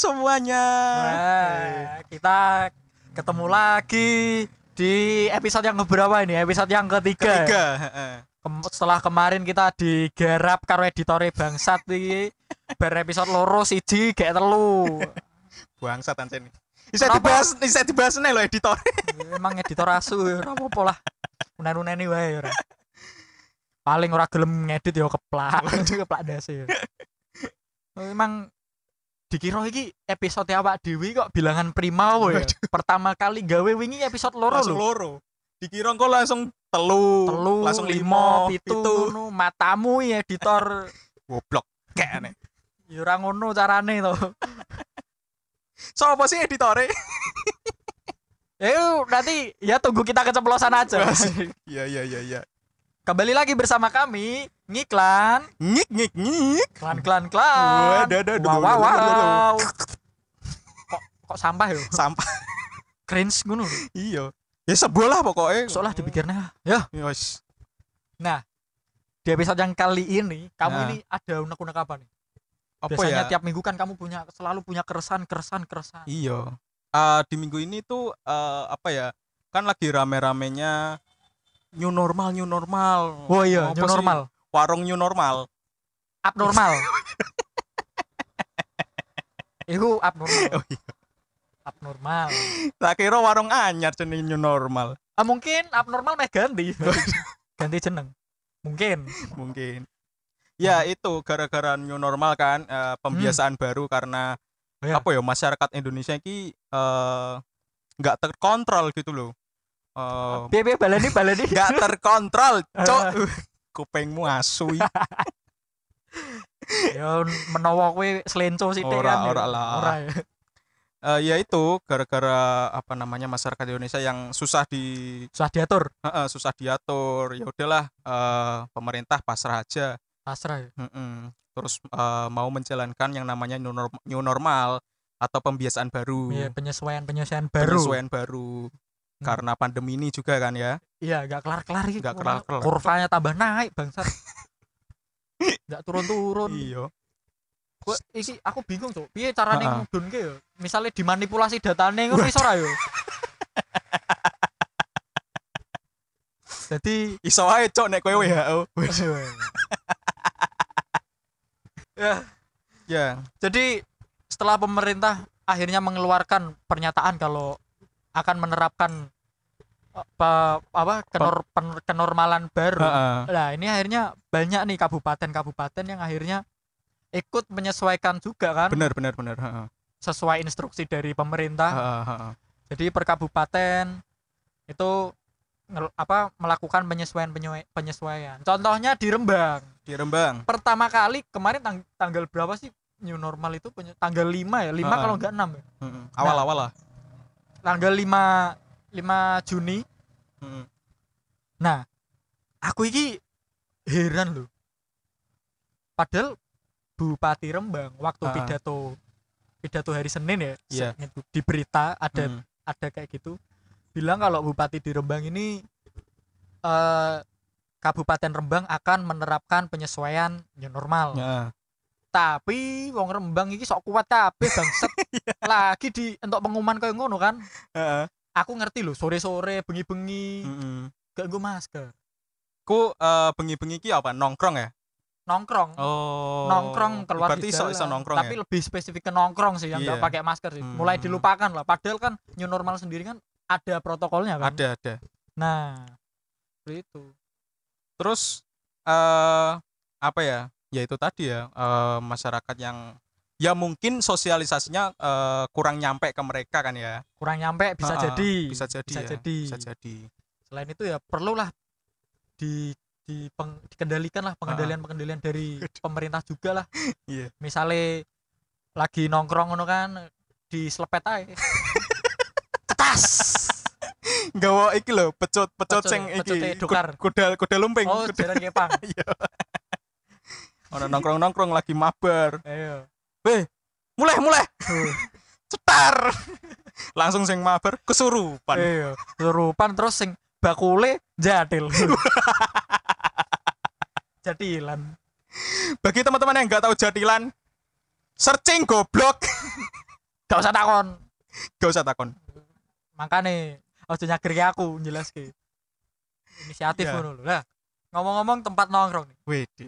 Semuanya. Wah, kita ketemu lagi di episode yang keberapa ini? Episode yang ketiga. Ketiga. heeh. Kem- setelah kemarin kita digarap karo editore bangsat iki bar episode loro siji gak telu. Bangsat ancen. Bisa dibahas, bisa dibahas nih lo editor. Emang editor asu ya ora apa-apa lah. Unen-uneni wae ora. Paling ora gelem ngedit ya keplak. keplak dasi ya. Emang dikira iki episode awak dewi kok bilangan prima ya. Pertama kali gawe wingi episode loro lho. loro. Dikira kok langsung telu, Telu, langsung limo, pitu, ngono. matamu ya editor. Goblok. Kayak aneh. ya ora ngono carane to. Sopo sih editore? Yuk, nanti ya tunggu kita keceplosan aja. Iya iya iya iya. Kembali lagi bersama kami ngiklan, Ngik ngik ngik. klan klan klan. Aduh, Wow, wow, wow. Kok kok sampah ya? Sampah. Cringe ngono. Iya. Ya sebuah lah pokoknya. Soalnya dipikirnya, ya. Yos. Nah, di episode yang kali ini, kamu Nah. ini ada unek-unek apa nih? Apa Biasanya ya? tiap minggu kan kamu punya selalu punya keresahan, keresahan, keresahan. Iya. Eh, di minggu ini tuh eh, apa ya? Kan lagi rame-ramenya new normal, new normal. Oh iya, Apa new sih? Warung new normal. abnormal. Iku abnormal. Oh iya. Abnormal. Tak kira warung anyar jenenge new normal. Ah, mungkin abnormal meh ganti. ganti jeneng. Mungkin. Mungkin. Ya itu gara-gara new normal kan eh, pembiasaan baru karena Oh, iya. apa ya masyarakat Indonesia ini eh, nggak terkontrol gitu loh. Eh, Piye piye baleni baleni. nggak terkontrol, cok. Kupengmu asu. ya menawa kowe selenco sithik Ora, kan. ya. ora lah. Ora ya. Eh, ya itu gara-gara apa namanya masyarakat Indonesia yang susah di Susah diatur. Heeh, susah diatur ya udahlah eh, pemerintah pasrah aja Pasrah ya. Heeh. terus eh, mau menjalankan yang namanya new, norm- new normal atau pembiasaan baru Iya, penyesuaian-penyesuaian baru. penyesuaian baru Hmm. karena pandemi ini juga kan ya Iya, gak kelar-kelar iki. Nggak Kurva- kelar-kelar. Kurvanya tambah naik, bangsat. Gak turun-turun. iya Gua iki aku bingung tuh. Piye carane Ha-ha. ngudunke ya? Misalnya dimanipulasi datane ngono iso ora ya? Jadi iso ae cok nek kowe WHO ya, ya jadi setelah pemerintah akhirnya mengeluarkan pernyataan kalau akan menerapkan apa apa kenor, pen- kenormalan baru. Heeh. Nah, ini akhirnya banyak nih kabupaten-kabupaten yang akhirnya ikut menyesuaikan juga kan benar benar benar heeh. sesuai instruksi dari pemerintah. Heeh, heeh. Jadi per kabupaten itu apa melakukan penyesuaian penyesuaian. Contohnya di Rembang. di Rembang Pertama kali kemarin tang- tanggal berapa sih new normal itu tanggal 5 ya? 5 Ha-ha. kalau enggak 6 ya. Heeh. awal-awal lah Tanggal 5 5 Juni. Heeh. Nah, aku iki heran loh. Padahal Bupati Rembang waktu Ha-ha. pidato pidato hari Senin ya, Iya. se- itu di berita ada Mm. ada kayak gitu bilang kalau bupati di Rembang ini eh Kabupaten Rembang akan menerapkan penyesuaian new normal. Heeh. Tapi wong Rembang iki sok kuat kabeh bangset. Lagi di untuk pengumuman kayak ngono kan. Heeh. Aku ngerti loh sore-sore bengi-bengi Heeh. gak nggo masker. ku eh, bengi-bengi ki apa nongkrong ya Nongkrong. oh nongkrong keluar berarti di jalan. iso nongkrong Tapi ya lebih spesifik ke nongkrong sih yang Iya. nggak pakai masker sih. Hmm. Mulai dilupakan lah. Padahal kan new normal sendiri kan ada protokolnya kan. ada ada Nah, itu. terus eh apa ya ya itu tadi ya eh, masyarakat yang ya mungkin sosialisasinya eh, kurang nyampe ke mereka kan ya? Kurang nyampe bisa Ha-ha, jadi. bisa jadi Bisa ya, jadi. bisa jadi. Selain itu ya perlulah di di peng- dikendalikan lah pengendalian pengendalian dari pemerintah juga lah. Iya. misalnya lagi nongkrong ngono kan di selepet aja cetas! Gawa iki lho pecut pecut Pecut sing ya, iki pecute dokar. ku- kuda kuda lumping. Oh jalan kepang ono nongkrong nongkrong lagi mabar. Ayo. Mulai mulai. Tuh, cetar. Langsung sing mabar kesurupan. Kesurupan terus sing bakule jadil. Jadilan. Bagi teman-teman yang nggak tahu jadilan searching goblok. Gak usah takon. Gak usah takon. Makane ojo nyagir ke aku jelas ke inisiatif Iya. ngono lho. Lah ngomong-ngomong tempat nongkrong nih. Wede.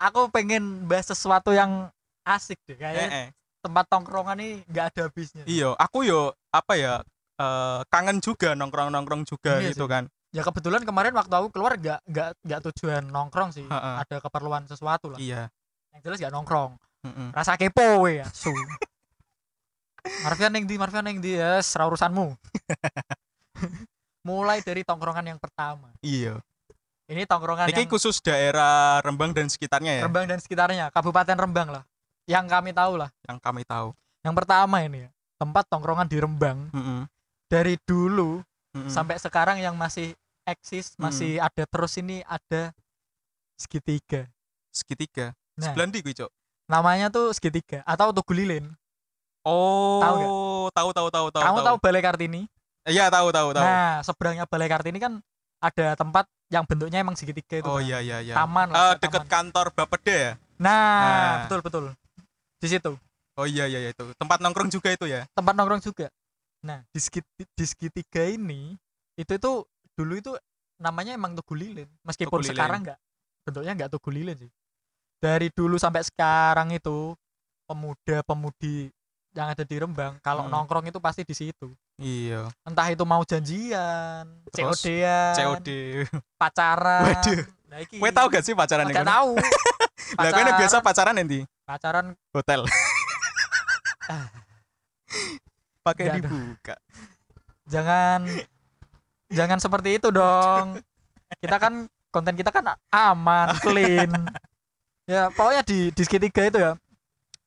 Aku pengen bahas sesuatu yang asik deh Eh, kayak eh. tempat tongkrongan nih nggak ada habisnya Iya, aku yo apa ya eh, kangen juga nongkrong-nongkrong juga Iya gitu sih. kan. ya kebetulan kemarin waktu aku keluar nggak nggak nggak tujuan nongkrong sih ada keperluan sesuatu lah Iya. yang jelas nggak nongkrong Mm-mm. rasa kepo we ya su Marvian yang di Marvian yang di ya serah urusanmu mulai dari tongkrongan yang pertama Iya. Ini tongkrongan Ini yang khusus daerah Rembang dan sekitarnya ya Rembang dan sekitarnya Kabupaten Rembang lah yang kami tahu lah yang kami tahu. yang pertama ini ya tempat tongkrongan di Rembang Mm-mm. dari dulu Mm-mm. sampai sekarang yang masih eksis Hmm. masih ada terus ini ada segitiga segitiga. nah Sebelah ndi Cok? namanya tuh segitiga atau tugu lilin Oh, Tahu tahu tahu tahu tahu. kamu tahu balai kartini Iya, tahu tahu tahu. nah seberangnya balai kartini kan ada tempat yang bentuknya emang segitiga itu oh kan. iya iya iya. taman lah kayak deket taman. kantor Bapeda ya? nah, Nah. betul betul di situ Oh iya iya iya, itu. Tempat nongkrong juga itu ya. tempat nongkrong juga nah di, segiti- di segitiga ini itu itu dulu itu namanya emang tugu lilin meskipun Tugu lilin. sekarang nggak bentuknya nggak tugu lilin sih dari dulu sampai sekarang itu pemuda pemudi yang ada di Rembang kalau Hmm. nongkrong itu pasti di situ Iya. entah itu mau janjian Terus COD-an COD. pacaran Waduh. nah, iki. Kowe tahu gak sih pacaran yang tahu Lah kowe biasa pacaran nanti pacaran hotel. Ah. Pakai dibuka. jangan jangan seperti itu dong kita kan konten kita kan aman clean ya pokoknya di di segitiga itu ya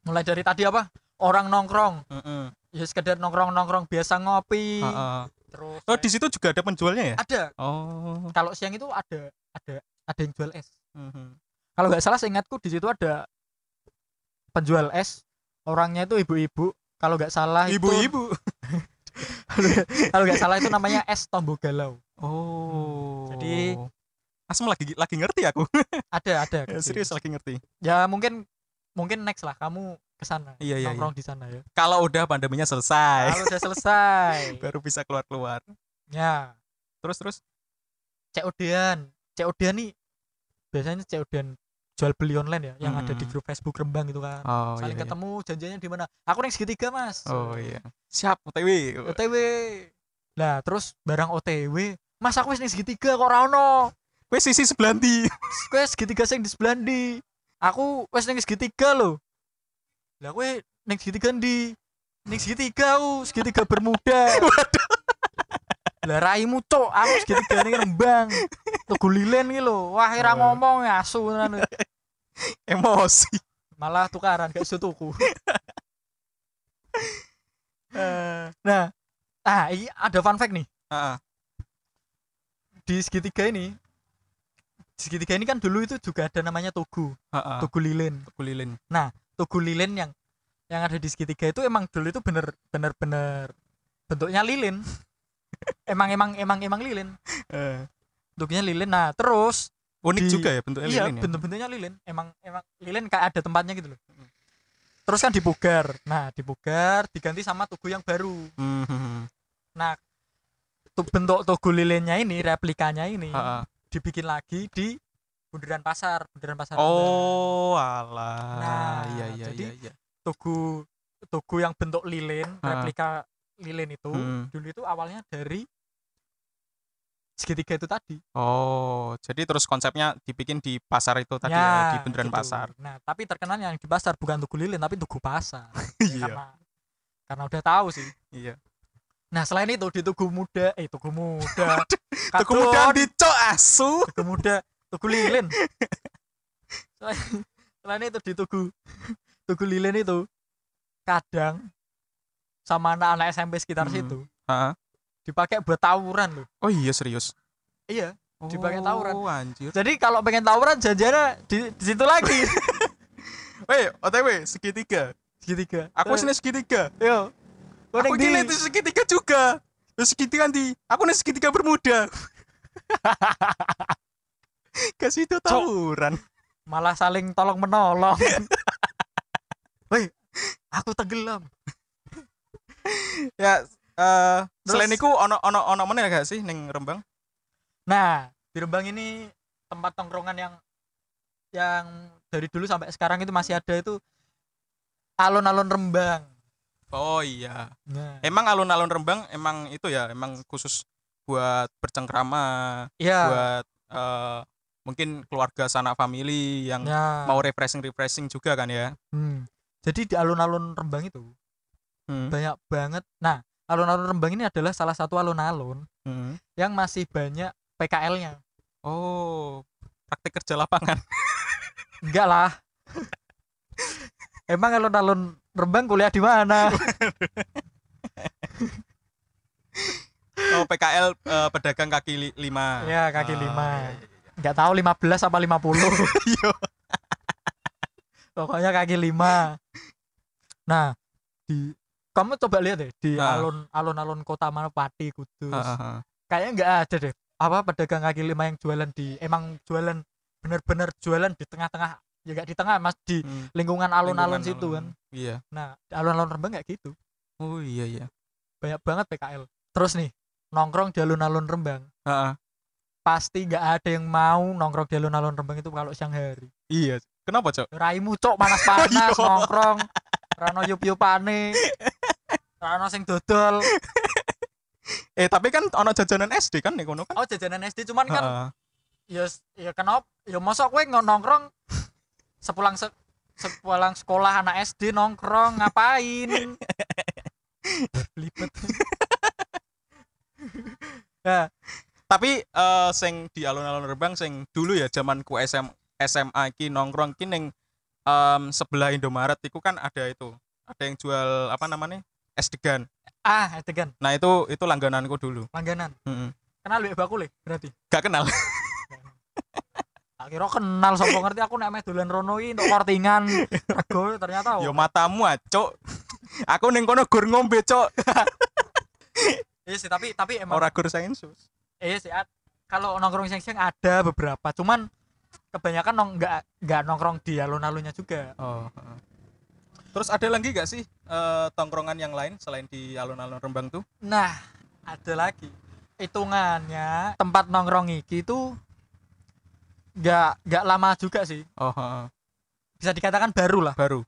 mulai dari tadi apa orang nongkrong Heeh. ya sekedar nongkrong nongkrong biasa ngopi Heeh. terus Oh, di situ juga ada penjualnya ya? ada Oh. kalau siang itu ada ada ada yang jual es Mhm. kalau nggak salah seingatku di situ ada penjual es orangnya itu ibu-ibu kalau nggak salah itu Ibu-ibu. kalau nggak salah itu namanya es tombol galau Oh. Jadi- Asem lagi lagi ngerti aku. ada ada Ya, serius lagi ngerti. ya mungkin mungkin next lah kamu ke sana Iya, iya, nongkrong di sana ya Kalau udah pandeminya selesai, kalau udah selesai baru bisa keluar-keluar. ya Terus terus. COD-an COD-an nih biasanya COD-an jual beli online ya yang ada di grup Facebook Rembang gitu kan Oh saling iya. iya. ketemu janjiannya di mana aku yang segitiga mas Oh iya. Siap OTW. OTW lah terus barang OTW mas aku wis ning segitiga kok ora ono Kowe sisi sebelah ndi? kowe segitiga sing di sebelah ndi aku wis ning segitiga lho lah kowe ning segitiga ndi ning segitiga aku segitiga bermuda. Lah raimu cok aku segitiga ning Rembang tugu lilin iki lho. Wah ora ngomong ya asu tenan. Emosi. malah tukaran gak iso tuku. Eh, nah ah ini ada fun fact nih. Heeh. di segitiga ini di segitiga ini kan dulu itu juga ada namanya tugu Heeh. tugu lilin. Tugu lilin. Tugu lilin yang yang ada di segitiga itu emang dulu itu bener bener bener bentuknya lilin. Emang emang emang emang lilin. Eh, bentuknya lilin. Nah terus unik Di- juga ya bentuknya iya lilin ya. bentuk-bentuknya lilin. Emang emang lilin kayak ada tempatnya gitu loh. Terus kan dipugar. Nah dipugar diganti sama tugu yang baru. Mhm. tuh bentuk tugu lilinnya ini replikanya ini dibikin lagi di bundaran pasar bundaran pasar Oh, alah. Nah, iya iya jadi iya iya. tugu tugu yang bentuk lilin Ha. replika lilin itu Hmm. dulu itu awalnya dari segitiga itu tadi Oh, jadi terus konsepnya dibikin di pasar itu tadi ya, di bundaran gitu. pasar. nah tapi terkenal yang di pasar bukan tugu lilin tapi tugu pasar Iya. karena karena udah tahu sih Iya. nah selain itu di tugu muda eh tugu muda Tugu muda di cok asu. tugu muda tugu lilin selain, selain itu di tugu tugu lilin itu kadang sama anak-anak SMP sekitar Hmm. situ dipakai buat tawuran loh Oh iya serius. iya Dipakai tawuran. Oh, anjir. jadi kalau pengen tawuran janjiannya di, di situ lagi Weh, OTW segitiga. segitiga Aku sini segitiga. yo Kau Aku gini di- itu segitiga juga. Terus segitiga nanti. Aku nih segitiga bermuda. Kasih itu tawuran. malah saling tolong menolong Woi aku tenggelam. Ya eh Terus- selain itu ono ono ono mana gak sih neng Rembang? Nah di Rembang ini tempat tongkrongan yang yang dari dulu sampai sekarang itu masih ada itu alun-alun Rembang. Oh iya. Nah. Emang alun-alun Rembang emang itu ya emang khusus buat bercengkrama iya. buat eh, mungkin keluarga sanak family yang ya. mau refreshing refreshing juga kan ya Hmm. jadi di alun-alun Rembang itu Hmm. banyak banget nah alun-alun Rembang ini adalah salah satu alun-alun Hmm. yang masih banyak PKL-nya oh praktik kerja lapangan enggak lah emang alun-alun Rembang kuliah di mana oh PKL eh, pedagang kaki li- lima ya kaki Ah, lima iya. Nggak tahu 15 apa 50 Iya. pokoknya kaki lima nah di kamu coba lihat deh di Nah. alun alun-alun kota Manapati Kudus ah, ah. kayaknya nggak ada deh apa pedagang kaki lima yang jualan di emang jualan bener-bener jualan di tengah-tengah ya nggak di tengah mas di Hmm. lingkungan alun-alun situ kan alun. iya nah alun-alun Rembang kayak gitu oh iya iya banyak banget PKL terus nih nongkrong di alun-alun Rembang Ah, ah. Pasti nggak ada yang mau nongkrong di alun-alun Rembang itu kalau siang hari. Iya. Kenapa cok? Raimu cok panas-panas Iya. nongkrong. Rano yup-yupane. Rano sing dodol. Eh tapi kan ono jajanan SD kan nih kono kan? Oh jajanan SD cuman kan ya ya kenapa ya mosok kowe nongkrong sepulang se sepulang sekolah anak SD nongkrong ngapain? Libet ya tapi eh sing di alun-alun Rembang sing dulu ya zamanku SM, SMA ki nongkrong ki ning em, sebelah Indomaret itu kan ada itu. Ada yang jual apa namanya es degan. Ah adegan nah itu itu langgananku dulu. Langganan? Mm-mm. kenal Mbak Bakule berarti? Gak kenal. Tak kira kenal sapa ngerti? Aku nek meh dolan rono iki untuk kortingan. Rego ternyata yo oh. matamu acok aku ning kono gur ngombe cok iya sih tapi tapi emang ora gur sensus iya sih kalau nongkrong siang-siang ada beberapa cuman kebanyakan nong nggak nggak nongkrong di alun-alunnya juga. Oh heeh. terus ada lagi gak sih eh, tongkrongan yang lain selain di alun-alun Rembang tuh? Nah ada lagi. Hitungannya tempat nongkrong iki itu nggak nggak lama juga sih. Oh heeh. bisa dikatakan baru lah. Baru?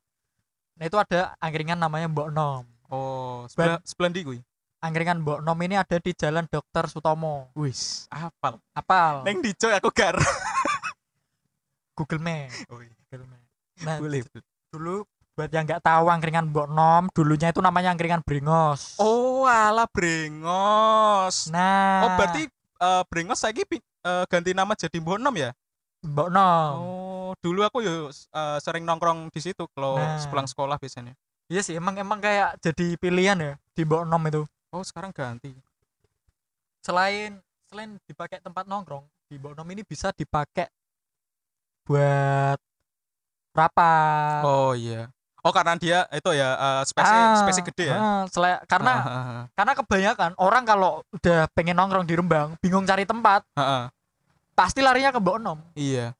Nah itu ada angkringan namanya Mbok Nom. Oh sebelah sebelah kuwi angkringan Mbok Nom ini ada di Jalan Dokter Sutomo. Wis. Apal. Apal. Neng dico aku gar. Google Map. Oh, iya. Google Map. Nah boleh dulu buat yang nggak tahu angkringan Mbok Nom dulunya itu namanya angkringan Bringos. Oh ala brengos nah. Oh berarti eh, brengos saiki pi- eh, ganti nama jadi Bonom ya? Mbok Nom. Oh dulu aku yo eh, sering nongkrong di situ kalau Nah. sepulang sekolah biasanya. Iya sih emang emang kayak jadi pilihan ya di Mbok Nom itu oh sekarang ganti. Selain selain dipakai tempat nongkrong di Mbok Nom ini bisa dipakai buat rapat. Oh iya. Oh karena dia itu ya eh, spesi Ah, spesi gede ya? ah, karena Ah, ah, ah. karena kebanyakan orang kalau udah pengen nongkrong di Rembang bingung cari tempat Ah, ah. pasti larinya ke Mbok Nom. Iya.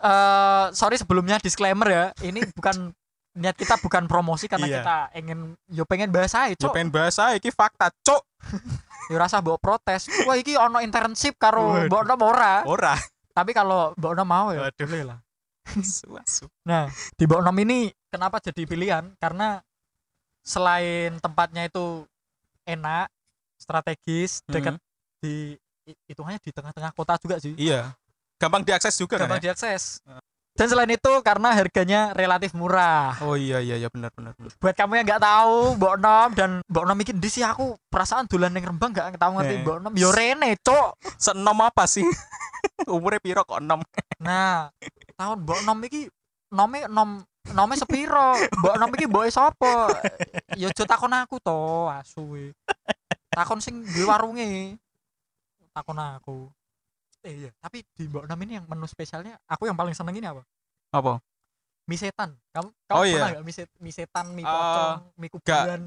Eh sorry sebelumnya disclaimer ya ini bukan niat kita bukan promosi karena Iya. kita ingin yo pengen bahasa Yo cok pengen bahasa iki fakta cok yo rasa bawa protes. Wah iki ono internship karo. Mbok Nom ora? Ora. Tapi kalau Mbok Nom mau ya Waduh. lah. Nah di Mbok Nom ini kenapa jadi pilihan? Karena selain tempatnya itu enak strategis dekat di i- hitungannya di tengah-tengah kota juga sih. Iya. Gampang diakses juga kan gampang ya? diakses dan selain itu karena harganya relatif murah. Oh iya iya iya benar benar benar. buat kamu yang nggak tahu Mbok Nom dan Mbok Nom iki ndi sih? Aku perasaan dolan ning Rembang nggak tahu ngerti. Mbok Nom. Yo rene cok senom apa sih? Umurnya piro kok enom? Nah tahun Mbok Nom iki nome nom nome sepiro? Mbok Nom iki mboke sapa? Ya aja takon aku to asu takon sing duwe warunge. Takon aku eh iya. Tapi di Mbok Nom ini yang menu spesialnya aku yang paling seneng ini apa? Apa? Mie setan. Kamu kamu Oh, pernah iya. nggak mie, set- mie setan mie pocong mie kuburan?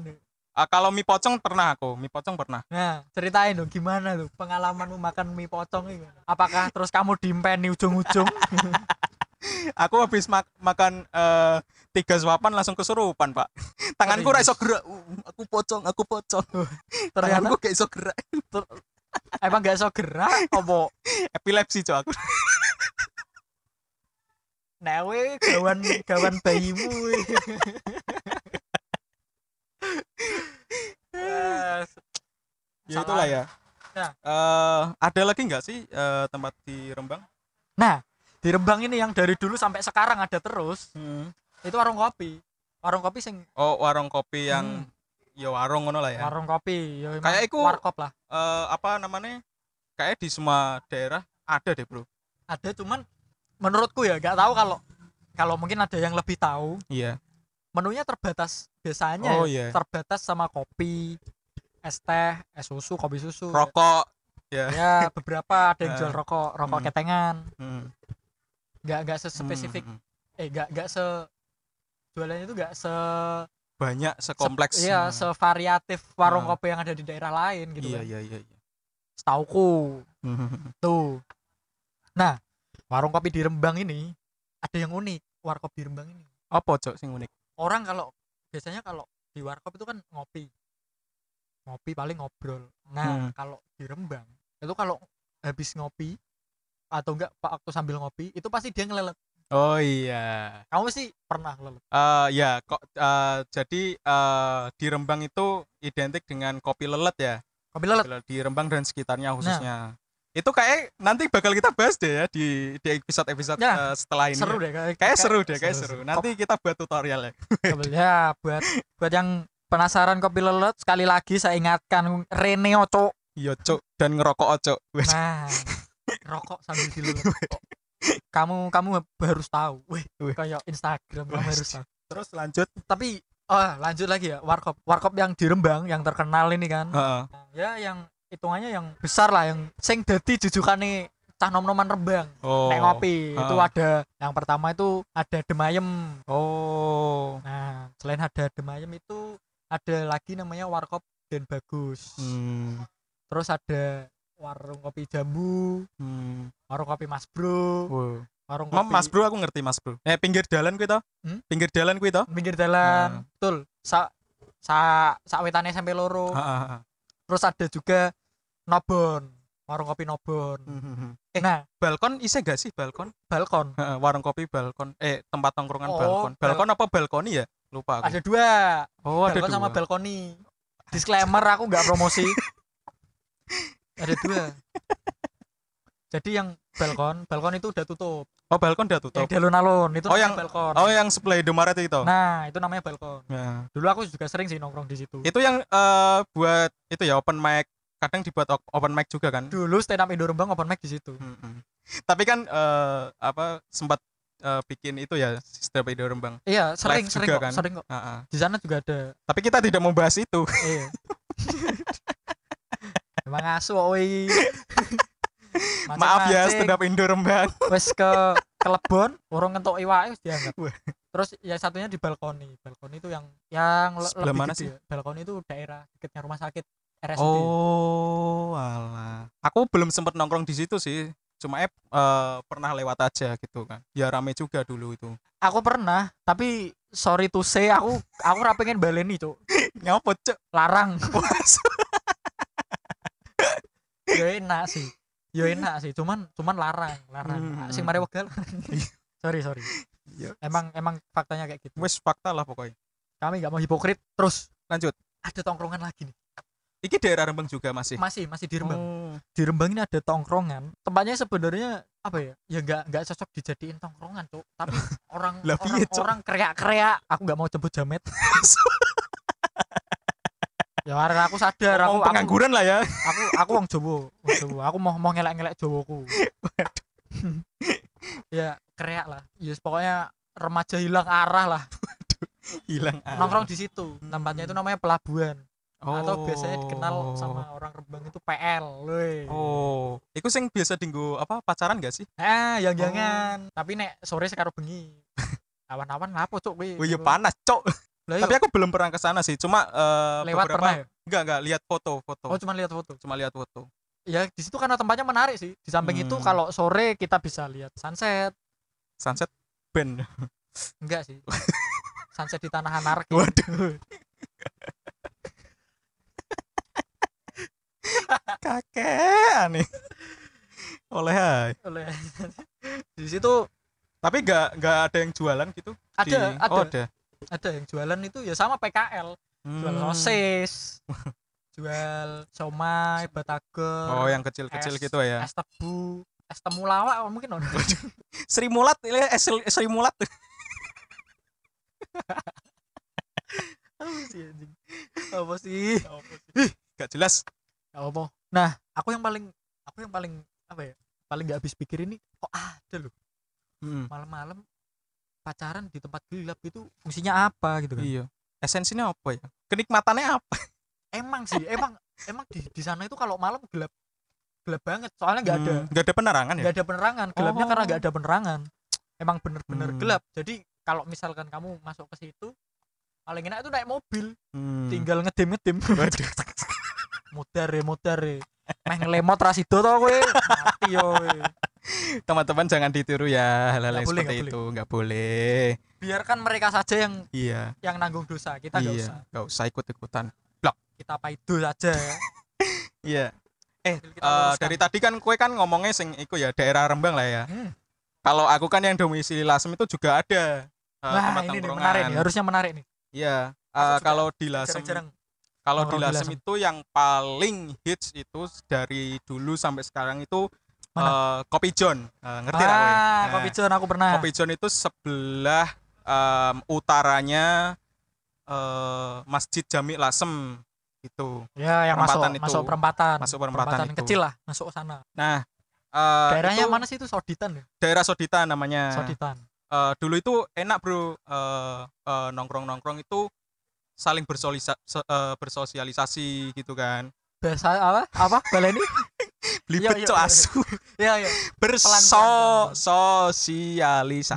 Ah, kalau mie pocong pernah aku. Mie pocong pernah. Nah, ceritain dong gimana tuh pengalamanmu makan mie pocong ini. Apakah terus kamu dimpeni ujung-ujung? aku habis mak- makan eh, tiga suapan langsung kesurupan pak. Tanganku ra iso gerak. Uh, aku pocong aku pocong. Ternyata tanganku gak iso gerak emang gak iso gerak apa epilepsi cok aku newe gawan gawan bayimu Yes. ya itulah ya Ya. Eh, ada lagi nggak sih eh, tempat di Rembang Nah, di Rembang ini yang dari dulu sampai sekarang ada terus, Hmm. itu warung kopi. Warung kopi sing oh warung kopi yang ya warung ngono lah ya warung kopi ya Kayak iku- warkop lah. Eh, apa namanya kayak di semua daerah ada deh bro Ada cuman menurutku ya nggak tahu kalau kalau mungkin ada yang lebih tahu, iya menunya terbatas biasanya Oh, ya, iya. terbatas sama kopi, es teh, es susu, kopi susu. rokok ya Ya, beberapa ada yang jual Eh, rokok, rokok hmm. ketengan. Hmm. Nggak nggak sespesifik, Hmm, eh nggak nggak se jualannya itu nggak se banyak sekompleks Iya, Hmm. sevariatif warung Nah. kopi yang ada di daerah lain gitu iya kan. iya iya iya. Setauku tuh. Nah, warung kopi di Rembang ini ada yang unik, warkop di Rembang ini. apa cok sing unik Orang kalau biasanya kalau di warkop itu kan ngopi. Ngopi paling ngobrol. Nah, Hmm. kalau di Rembang itu kalau habis ngopi atau enggak Pak waktu sambil ngopi itu pasti dia ngelelet. Oh iya. Kamu sih pernah lelet. Eh ya kok eh, jadi eh, di Rembang itu identik dengan kopi lelet ya. Kopi lelet. di Rembang dan sekitarnya Nah. khususnya. Itu kayak nanti bakal kita bahas deh ya di di episode episode Ya, setelah ini. Seru deh kayak kayak seru deh kayak seru nanti kita buat tutorial ya. Ya buat buat yang penasaran kopi lelet sekali lagi saya ingatkan Rene Oco. Iya cok dan ngerokok cok nah rokok sambil dilelet kamu kamu harus tahu. Weh Weh. kayak Instagram kamu harus tahu. Terus lanjut? Tapi oh lanjut lagi ya. Warkop warkop yang di Rembang yang terkenal ini kan. Heeh. Nah, ya yang hitungannya yang besar lah yang sing dadi jujukane cah nom-noman Rembang. Oh. Nek ngopi itu Ha. ada. Yang pertama itu ada Demayem. Oh. Nah selain ada Demayem itu ada lagi namanya warkop Den Bagus. Hmm. terus ada warung kopi jambu Hmm. warung kopi Mas Bro Wow. warung kopi Mas Bro aku ngerti Mas Bro. Eh pinggir jalan kuwi to? Hmm? Pinggir jalan kuwi to? pinggir jalan betul sa sa sawetane sampai loro Heeh, heeh. terus ada juga Nobon warung kopi Nobon Hmm. eh nah Balkon isi gak sih balkon? balkon Heeh, warung kopi balkon. Eh tempat tongkrongan Oh, balkon. bal- Balkon apa balkoni ya? Lupa aku. ada dua oh, ada balkon sama dua. balkoni disclaimer aku nggak promosi ada dua jadi yang balkon balkon itu udah tutup Oh, balkon udah tutup. yang di alun-alun itu Oh, yang- balkon Oh, yang sebelah Indomaret itu. nah itu namanya balkon Ya. dulu aku juga sering sih nongkrong di situ Itu yang eh, buat itu ya open mic. Kadang dibuat op- open mic juga kan. dulu stand up Indo Rembang open mic di situ Mm-mm. Tapi kan eh, apa sempat eh, bikin itu ya stand up Indo Rembang. iya sering Live sering juga kok kan? sering kok Heeh. di sana juga ada Tapi kita tidak mau bahas itu. iya emang asu oi Maaf ya stand up Indo Rembang. wes ke kelebon urung ngentok iwake wis dianggap terus ya satunya di balkoni balkoni itu yang yang Sebelah lebih mana gede sih? balkoni itu daerah dekatnya rumah sakit RSUD Oh, alah. Aku belum sempat nongkrong di situ sih. Cuma eh, pernah lewat aja gitu kan. Ya rame juga dulu itu. aku pernah tapi sorry to say aku aku ora pengen baleni cuk Nyapa, Cuk? larang Ya enak sih. Ya enak sih. Cuman cuman larang larang. Hmm. sing mari wegal sorry sorry. Ya, emang emang faktanya kayak gitu. Wes fakta lah pokoknya. kami nggak mau hipokrit. Terus. Lanjut. ada tongkrongan lagi nih. Iki daerah Rembang juga masih. masih masih di Rembang. Oh. di Rembang ini ada tongkrongan. Tempatnya sebenarnya apa ya? Ya nggak nggak cocok dijadiin tongkrongan tuh tapi orang Lah, orang orang kreak kreak aku nggak mau jemput jamet ya karena aku sadar aku pengangguran lah ya. aku aku wong Jawa wong Jawa aku mau mau ngelak ngelak Jawaku ya kreak lah ya pokoknya remaja hilang arah lah Hilang. arah. nongkrong di situ tempatnya itu namanya pelabuhan atau biasanya dikenal Oh. sama orang Rembang itu PL loh Oh, iku sing biasa dinggo apa pacaran gak sih? Eh, yang Oh. jangan. Tapi nek sore sekarang bengi. Awan-awan ngapo cuk kowe? Oh iya panas, Cok. Lah, Tapi iya, aku belum pernah ke sana sih. Cuma eh, lewat beberapa pernah ya? enggak enggak lihat foto-foto. Oh, cuma lihat foto. Cuma lihat foto. Ya di situ karena tempatnya menarik sih. Di samping itu Hmm. kalau sore kita bisa lihat sunset. Sunset band. Enggak sih. Sunset di tanah anarki. Waduh. Kakek aneh. Oleh hai. Oleh di situ Tapi nggak nggak ada yang jualan gitu. ada di... ada Oh, ada. Ada yang jualan itu ya sama PKL jual Hmm. sosis jual somai batagor Oh, yang kecil-kecil es- gitu ya. es tebu es temulawak mungkin ono Sri Mulat, ini eh, Sri, Mulat. apa sih anjing apa sih Gak jelas. apa nah aku yang paling aku yang paling apa ya paling nggak habis pikir ini kok ada loh Hmm. malam-malam pacaran di tempat gelap itu fungsinya apa gitu kan Iya. Esensinya apa ya? Kenikmatannya apa? emang sih emang emang di di sana itu kalau malam gelap gelap banget soalnya nggak ada Hmm, nggak ada penerangan ya? nggak ada penerangan gelapnya Oh. karena nggak ada penerangan emang bener-bener Hmm. gelap jadi kalau misalkan kamu masuk ke situ paling enak itu naik mobil Hmm. tinggal ngedem ngedem Waduh. muter ya muter ya meh ngelemot rasido to kowe mati yo. Teman-teman jangan ditiru ya hal-hal yang boleh, seperti nggak itu. Nggak boleh. biarkan mereka saja yang Iya. yang nanggung dosa kita nggak usah iya. Nggak usah ikut-ikutan. kita paido saja ya Iya. Eh, luruskan. dari tadi kan kue kan ngomongnya sing iku ya daerah Rembang lah ya. Hmm. Kalau aku kan yang domisili Lasem itu juga ada eh, Wah tempat ini nih menarik nih harusnya menarik nih Iya. Juga kalau di Lasem jarang-jarang kalau di Lasem. itu yang paling hits itu dari dulu sampai sekarang itu Mana? eh, Kopi John. Eh, ngerti lah kowe? ah Nah, kopi John aku pernah Kopi John itu sebelah em, utaranya eh, Masjid Jami Lasem gitu. ya yang masuk perempatan itu. masuk perempatan Masuk perempatan itu. kecil lah masuk ke sana Nah, eh, daerahnya itu mana sih itu Soditan ya Daerah Sodita namanya. Soditan Eh, dulu itu enak bro, eh, eh, nongkrong-nongkrong itu saling bersolisa, se- eh, bersosialisasi gitu kan. bahasa apa apa baleni Belibet iya, cok iya. asu. ya ya Bersosialisasi.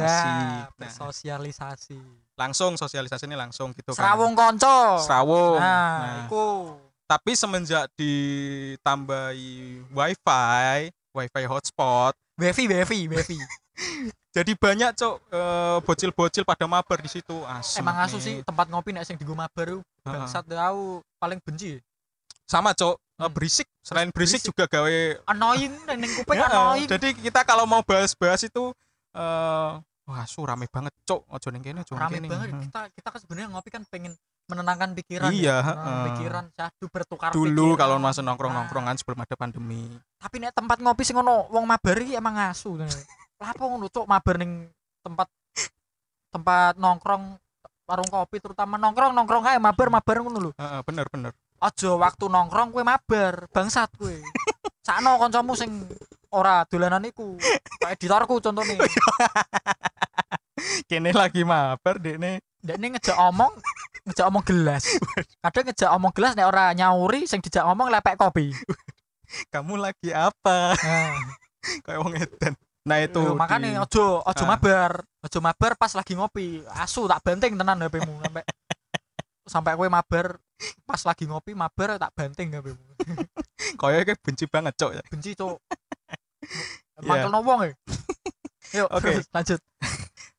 nah, Nah, bersosialisasi langsung sosialisasi ini langsung gitu kan. serawung konco Serawung. nah, Nah, iku tapi semenjak ditambahi wifi, wifi hotspot, wifi wifi wifi jadi banyak cok eh, bocil-bocil pada mabar di situ. Asem emang asu sih tempat ngopi nek sing di Guma baru Heeh. bangsat tahu paling benci sama cok Hmm. berisik selain berisik, Berisik. juga gawe annoying dan ning kuping Ya, annoying jadi kita kalau mau bahas-bahas itu eh wah su rame banget cok ojo ning kene ojo rame kene. banget Hmm. kita kita kan sebenarnya ngopi kan pengen menenangkan pikiran Iya, ya. Menenangkan pikiran sadu bertukar dulu pikiran. kalau masih nongkrong-nongkrong Nah, kan sebelum ada pandemi tapi nek tempat ngopi sing ono wong mabar iki emang asu Lapo ngono cuk mabar ning tempat tempat nongkrong warung kopi terutama nongkrong nongkrong ae mabar mabar ngono lho Heeh, bener bener aja waktu nongkrong kue mabar bangsat kue sakno kancamu sing ora dolanan iku. Kayak editorku contohnya. Kene lagi mabar dekne. Ndek ini ngejak omong ngejak omong gelas. Kadang ngejak omong gelas nek ora nyauri sing dijak omong lepek kopi. Kamu lagi apa? Nah, kayak wong edan. Nah itu Yo, makanya di- ojo ojo Ah. mabar. Ojo mabar pas lagi ngopi. Asu tak banting tenan HP-mu sampai sampai kue mabar pas lagi ngopi mabar tak banting HP-mu koyo kayak benci banget cok ya. Benci Iya. mangkel wong ya yuk Oke. lanjut.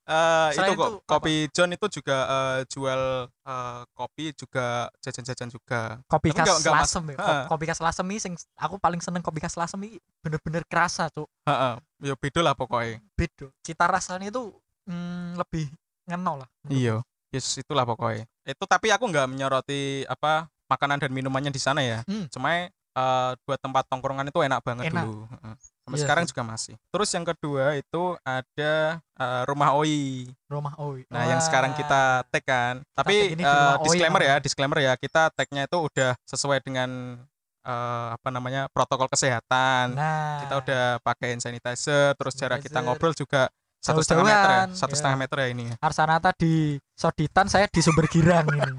Eh, itu Selain kok itu, kopi John itu juga eh, jual eh, kopi juga jajan-jajan juga. Kopi Tapi khas lasem ya. Kopi khas lasem ini sing aku paling seneng kopi khas lasem ini bener-bener kerasa cuk. Heeh, ya beda lah pokoknya. Beda. Cita rasanya itu mm, lebih ngeno lah Iya, yes itulah pokoknya. Itu tapi aku nggak menyoroti apa makanan dan minumannya di sana ya. Hmm. Cuma eh, buat tempat tongkrongan itu enak banget Enak. dulu. Sampai Iya sekarang juga masih. Terus yang kedua itu ada eh, rumah Oi. rumah oi Nah, yang sekarang kita tag kan. tag Tapi ini di eh, rumah Oi disclaimer ya, disclaimer ya, kita tagnya itu udah sesuai dengan eh, apa namanya protokol kesehatan. nah Kita udah pakai sanitizer, terus jarak kita ngobrol juga satu setengah meter ya, satu ya. setengah meter ya ini ya. Arsanata di Soditan saya di Sumber Girang ini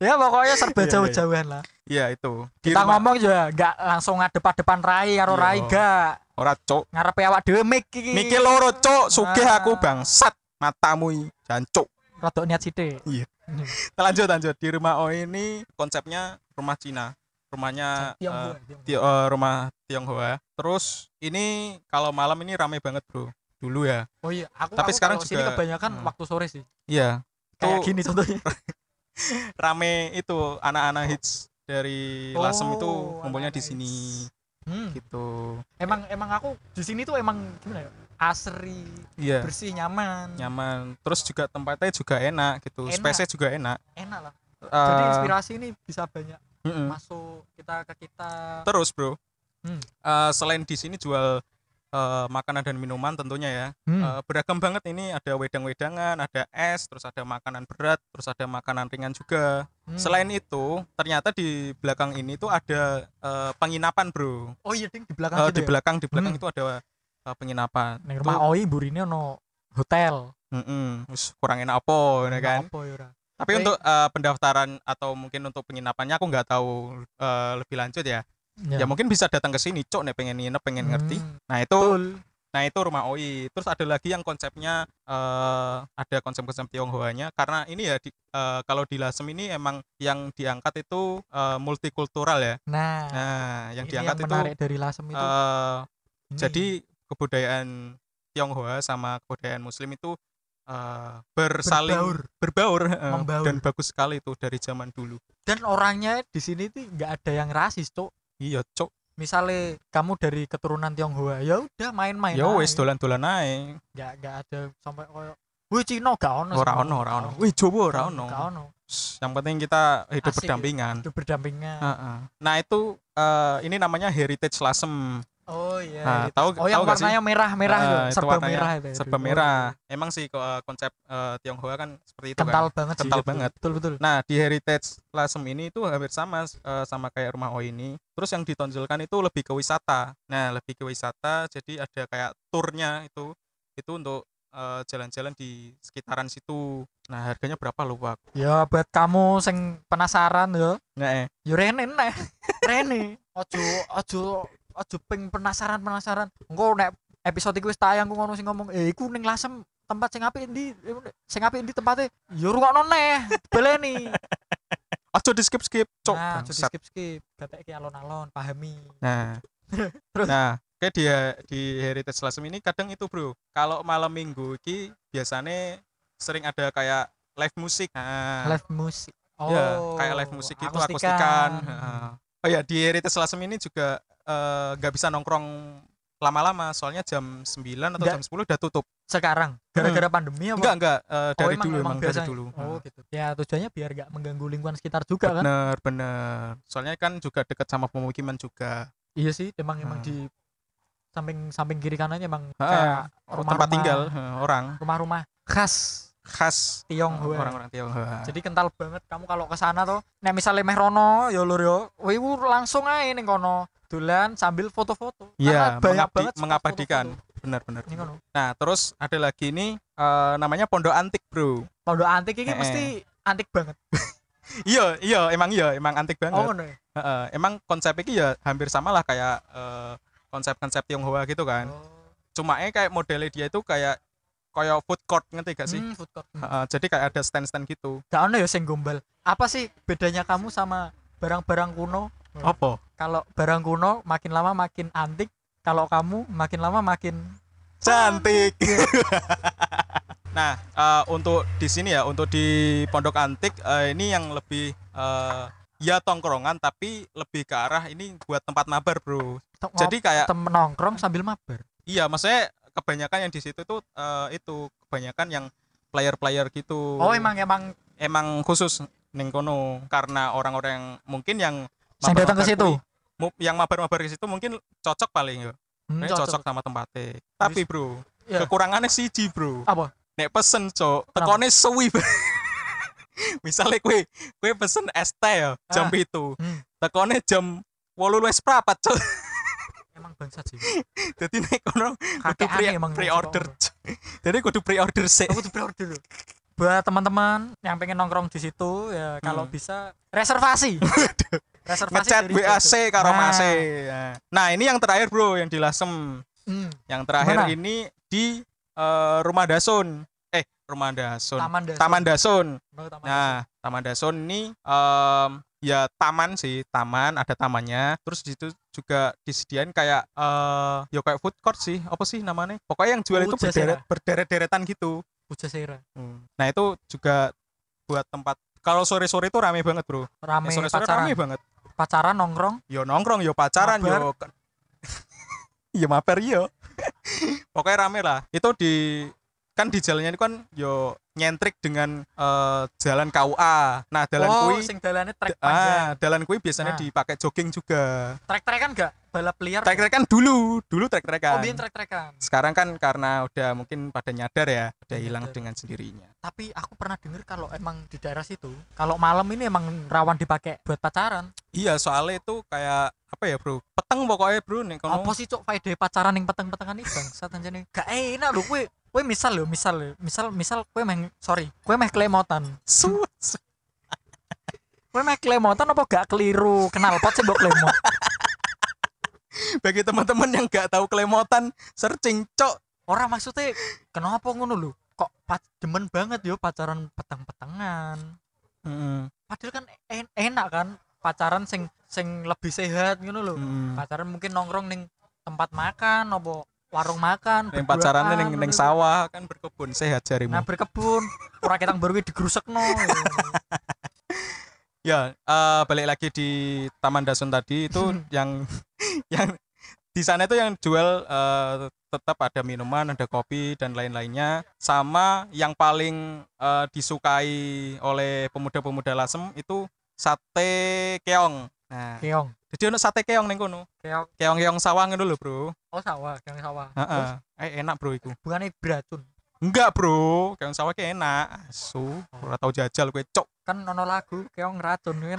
ya pokoknya serba Iya, iya. jauh-jauhan lah Iya itu. Di kita rumah- ngomong juga nggak langsung ngadep-adepan Rai karo Iya. Rai gak ora cok ngarepe awak dhewe mik iki Mikir loro cok, sugih Ah. aku bangsat matamu jancuk. rodok niat sithik Lanjut lanjut di rumah O ini konsepnya rumah Cina. Rumahnya Tionghoa, Tionghoa. Ti- eh, rumah Tionghoa. Terus ini kalau malam ini ramai banget, Bro. dulu ya Oh iya, aku Tapi aku sekarang kalau sini juga- kebanyakan hmm. waktu sore sih. iya Kayak Tuh- gini contohnya. rame itu anak-anak hits dari Lasem itu Oh, kumpulnya di sini Hmm. gitu Emang emang aku di sini tuh emang gimana ya? Asri, iya bersih, nyaman. nyaman terus juga tempatnya juga enak gitu Enak. space juga enak Enak lah. Jadi Eh, inspirasi ini bisa banyak mm-mm. masuk kita ke kita. terus bro Hmm. Eh, selain di sini jual eh, makanan dan minuman tentunya ya Hmm. Eh, beragam banget ini ada wedang-wedangan ada es terus ada makanan berat terus ada makanan ringan juga Hmm. selain itu ternyata di belakang ini tuh ada eh, penginapan bro Oh iya ding di belakang gitu di ya? belakang di belakang Hmm. itu ada eh, penginapan Ning rumah Oi burine ono hotel. Mm-mm, wis kurang enak apa ya kan Apa ya tapi Oke. untuk eh, pendaftaran atau mungkin untuk penginapannya aku nggak tahu eh, lebih lanjut ya ya mungkin bisa datang ke sini cok nih pengen nginep pengen ngerti Hmm, nah itu Betul. Nah itu rumah OI. Terus ada lagi yang konsepnya eh ada konsep-konsep Tionghoanya karena ini ya di, eh, kalau di Lasem ini emang yang diangkat itu eh, multikultural ya. Nah, Nah yang diangkat yang itu menarik dari Lasem itu. ini. jadi kebudayaan Tionghoa sama kebudayaan Muslim itu eh, bersaling Berbaur. berbaur, Membaur. dan bagus sekali itu dari zaman dulu. dan orangnya di sini tuh nggak ada yang rasis, Cuk. Iya cok. Misalnya kamu dari keturunan Tionghoa, ya udah main-main. Ya wis dolan-dolan ae. nggak nggak ada sampai koyo Wih Cino gak ono. Ora ono, ora ono. Wih Jawa ora ono. Gak ono. Yang penting kita hidup Asik. berdampingan. Itu berdampingan. Heeh. Nah itu eh, ini namanya Heritage Lasem. Oh iya. Nah, iya. tahu- oh yang tahu sih? warnanya merah-merah Eh, itu, serba warnanya merah itu. ya. Serba merah. Emang sih eh, konsep eh, Tionghoa kan seperti itu Kental kan. banget sih. Kental betul. banget. Betul betul. Nah di Heritage Lasem ini itu hampir sama eh, sama kayak rumah O ini. Terus yang ditonjolkan itu lebih ke wisata. Nah lebih ke wisata. Jadi ada kayak turnya itu itu untuk jalan-jalan di sekitaran situ. Nah harganya berapa lupa? Ya buat kamu sing penasaran ya, Nah, eh. ya Rene nek. Rene. Ojo ojo ojo ping penasaran penasaran. Engko nek episode iki wis tayang ku ngono sing ngomong, "Eh iku ning Lasem tempat sing apik endi? Sing apik endi tempatnya?" Ya rungokno neh, baleni. Ojo di skip skip. Cok. Nah, aja bangsat. skip skip. Iki alon-alon, pahami. Nah, Terus? nah, kayak di di Heritage Lasem ini kadang itu bro, kalau malam minggu ini biasanya sering ada kayak live musik. Nah, Live musik. Oh, ya, kayak live musik itu akustikan. Heeh. Oh ya, di Heritage Lasem ini juga eh, nggak bisa nongkrong lama-lama, soalnya jam 9 atau Nggak. jam 10 udah tutup. Sekarang gara-gara pandemi apa? Enggak, enggak, eh, Oh, dari emang- dulu emang emang dari dulu. Oh gitu. Ya tujuannya biar gak mengganggu lingkungan sekitar juga kan? bener, bener. Soalnya kan juga dekat sama pemukiman juga. Iya sih, emang emang Hmm. di samping samping kiri kanannya emang Ah, kayak tempat tinggal eh, orang rumah-rumah khas khas Tionghoa. orang-orang Tionghoa. Jadi kental banget kamu kalau ke sana tuh. Nek misalnya meh rono ya lur yo, wiwu langsung aja ning kono dolan sambil foto-foto. Iya, banyak mengabdi- banget mengabadikan. Benar-benar. Kono. Nah, terus ada lagi ini eh, namanya Pondok Antik, Bro. Pondok antik ini eh. mesti antik banget. Iya, iya, emang iya, emang antik banget. Oh ngono ya. Heeh, emang konsep ini ya hampir sama lah kayak eh, konsep-konsep Tionghoa gitu kan. Oh. Cuma eh kayak modelnya dia itu kayak kayak food court ngerti gak sih? Hmm, food court. Hmm. Heeh, jadi kayak ada stand-stand gitu. Gak ono ya sing gombal. Apa sih bedanya kamu sama barang-barang kuno? Apa? Kalau barang kuno makin lama makin antik, kalau kamu makin lama makin Cantik. nah, eh, untuk di sini ya, untuk di Pondok Antik eh, ini yang lebih eh, ya tongkrongan tapi lebih ke arah ini buat tempat mabar, Bro. Jadi kayak tem nongkrong sambil mabar. Iya, maksudnya kebanyakan yang di situ tuh eh, itu kebanyakan yang player-player gitu. Oh, emang emang emang khusus neng kono karena orang-orang yang mungkin yang Sing datang ke situ? kuwi, mu- yang mabar-mabar ke situ mungkin cocok paling ya. hmm, Ini cocok. sama tempatnya. Tapi, Bro, Iya. kekurangannya siji, Bro. Apa? Nek pesen, Cok, tekone suwi. Misalnya kue kue pesen es teh ya, jam Ah. itu. Hmm. Tekone jam 8 wis prapat, Cok. Emang bangsat sih. Dadi nek kono kudu pre, pre-order. Jadi kudu pre-order sih. Aku tuh pre-order dulu. Buat teman-teman yang pengen nongkrong di situ ya kalau Hmm. bisa reservasi. reservasi WAC situ. karo Nah. Mas Nah, ini yang terakhir, Bro, yang di Lasem. Hmm, Yang terakhir Mana? ini di eh, Rumah Dasun. Eh, Rumah Dasun. Taman Dasun. Taman Dasun. Baru Taman Nah, Taman Dasun ini em, ya taman sih taman ada tamannya terus di situ juga disediain kayak eh ya kayak food court sih apa sih namanya pokoknya yang jual itu Pujasera. berderet berderet-deretan gitu Pujasera. nah itu juga buat tempat kalau sore-sore itu rame banget bro Rame sore-sore rame banget Pacaran nongkrong. yo nongkrong yo pacaran Mabar. yo yo mabar yo pokoknya rame lah itu di kan di jalannya itu kan yo nyentrik dengan eh, jalan KUA nah jalan oh, kui sing dalane trek panjang. ah jalan kui biasanya Nah. dipakai jogging juga Trek-trekan enggak? Balap liar. trek-trekan dulu dulu trek-trekan Oh, biyen trek-trekan. sekarang kan karena udah mungkin pada nyadar ya udah hilang dengan sendirinya Tapi aku pernah dengar kalau emang di daerah situ, kalau malam ini emang rawan dipakai buat pacaran. iya soalnya itu kayak apa ya bro peteng pokoknya bro nih kono Apa sih cok faedah pacaran yang peteng-petengan iki bangsat anjane. Gak enak lho kowe. Kowe misal lho, misal lho, misal misal kowe meh sorry, kowe meh klemotan. Su- su- Kowe meh klemotan apa gak keliru kenal pot sih klemot. bagi teman-teman yang nggak tahu kelemotan searching cok Orang maksudnya kenapa ngono lho? Kok demen banget yo pacaran peteng-petengan. Mm, Padahal kan en- enak kan pacaran sing sing lebih sehat ngono lho. mm. Pacaran mungkin nongkrong ning tempat makan apa warung makan. Yang pacaran neng neng ngono. sawah kan berkebun sehat jarimu. Nah berkebun, ora ketang baru digrusekno. Ya, eh, balik lagi di Taman Dasun tadi itu yang yang di sana itu yang jual eh, tetap ada minuman, ada kopi dan lain-lainnya. Sama yang paling eh, disukai oleh pemuda-pemuda Lasem itu sate keong. Nah, Keong, jadi ono sate keong ning kono. keong. Keong-keong sawah ngono lho, Bro. Oh sawah, keong sawah. Heeh. Eh enak, Bro iku. Bukannya beracun. Enggak, Bro. Keong sawah ki enak. Asu, ora tau jajal kowe, cok. Kan ono lagu keong racun kan.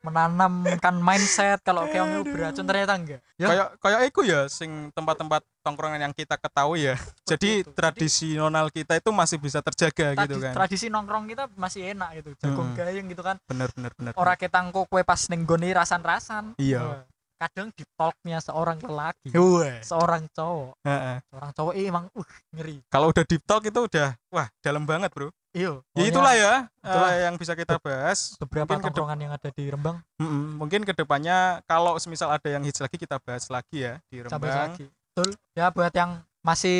Menanamkan mindset kalau keong itu beracun ternyata enggak. Ya, kayak kayak iku ya sing tempat-tempat tongkrongan yang kita ketahui ya jadi itu. Jadi- tradisional kita itu masih bisa terjaga tradi- gitu kan tradisi nongkrong kita masih enak gitu. Jagung Hmm. gayeng gitu kan. bener bener bener Ora ketangko kue pas ning gone rasan-rasan. Iya. Kadang di talknya seorang lelaki, Wah. seorang cowok. Heeh. Seorang cowok ini emang uh ngeri. kalau udah deep talk itu udah wah dalam banget bro Iya. ya itulah ya itulah. eh, yang bisa kita bahas beberapa mungkin yang ada di Rembang Mm-mm. mungkin ke depannya kalau semisal ada yang hits lagi kita bahas lagi ya di Rembang lagi. Betul. Ya buat yang masih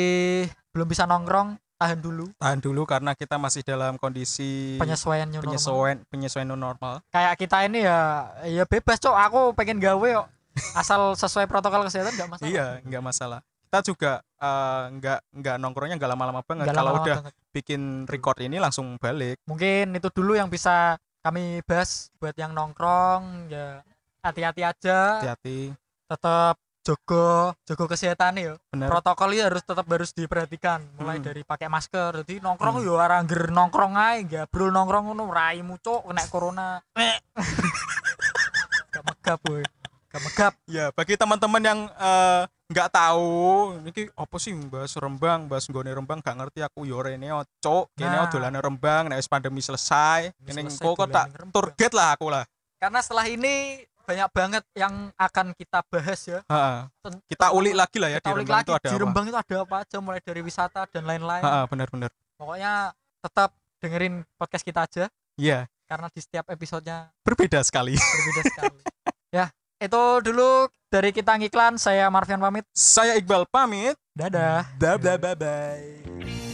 belum bisa nongkrong, tahan dulu tahan dulu karena kita masih dalam kondisi penyesuaian new normal. penyesuaian penyesuaian new normal Kayak kita ini ya ya bebas, Cok. Aku pengen gawe kok. Asal sesuai protokol kesehatan enggak masalah. iya nggak masalah kita juga eh, nggak nggak nongkrongnya nggak lama-lama banget Nggak kalau udah banget. bikin record ini langsung balik Mungkin itu dulu yang bisa kami bahas buat yang nongkrong ya hati-hati aja, hati-hati tetap jogo jogo kesehatan ya. bener Protokol ini harus tetap harus diperhatikan mulai Hmm. dari pakai masker. Jadi nongkrong Hmm. yo ora angger nongkrong ae, gabrul nongkrong ngono raimu cuk kena corona. Gak megap boy. Gak megap. ya bagi teman-teman yang eh, nggak tahu ini apa sih bahas Rembang bahas nggone Rembang gak ngerti aku yo rene cok kene Nah. dolane Rembang nek pandemi selesai kene selesai engko kok tak guide lah aku lah Karena setelah ini banyak banget yang akan kita bahas ya. Heeh. Ten- kita ulik lagi lah ya kita di Rembang lagi itu ada di apa Rembang itu ada apa aja mulai dari wisata dan lain-lain. Heeh, bener-bener Pokoknya tetap dengerin podcast kita aja iya karena di setiap episodenya berbeda sekali berbeda sekali. ya, itu dulu dari kita ngiklan. Saya Marvian pamit. saya Iqbal pamit Dadah. bye bye bye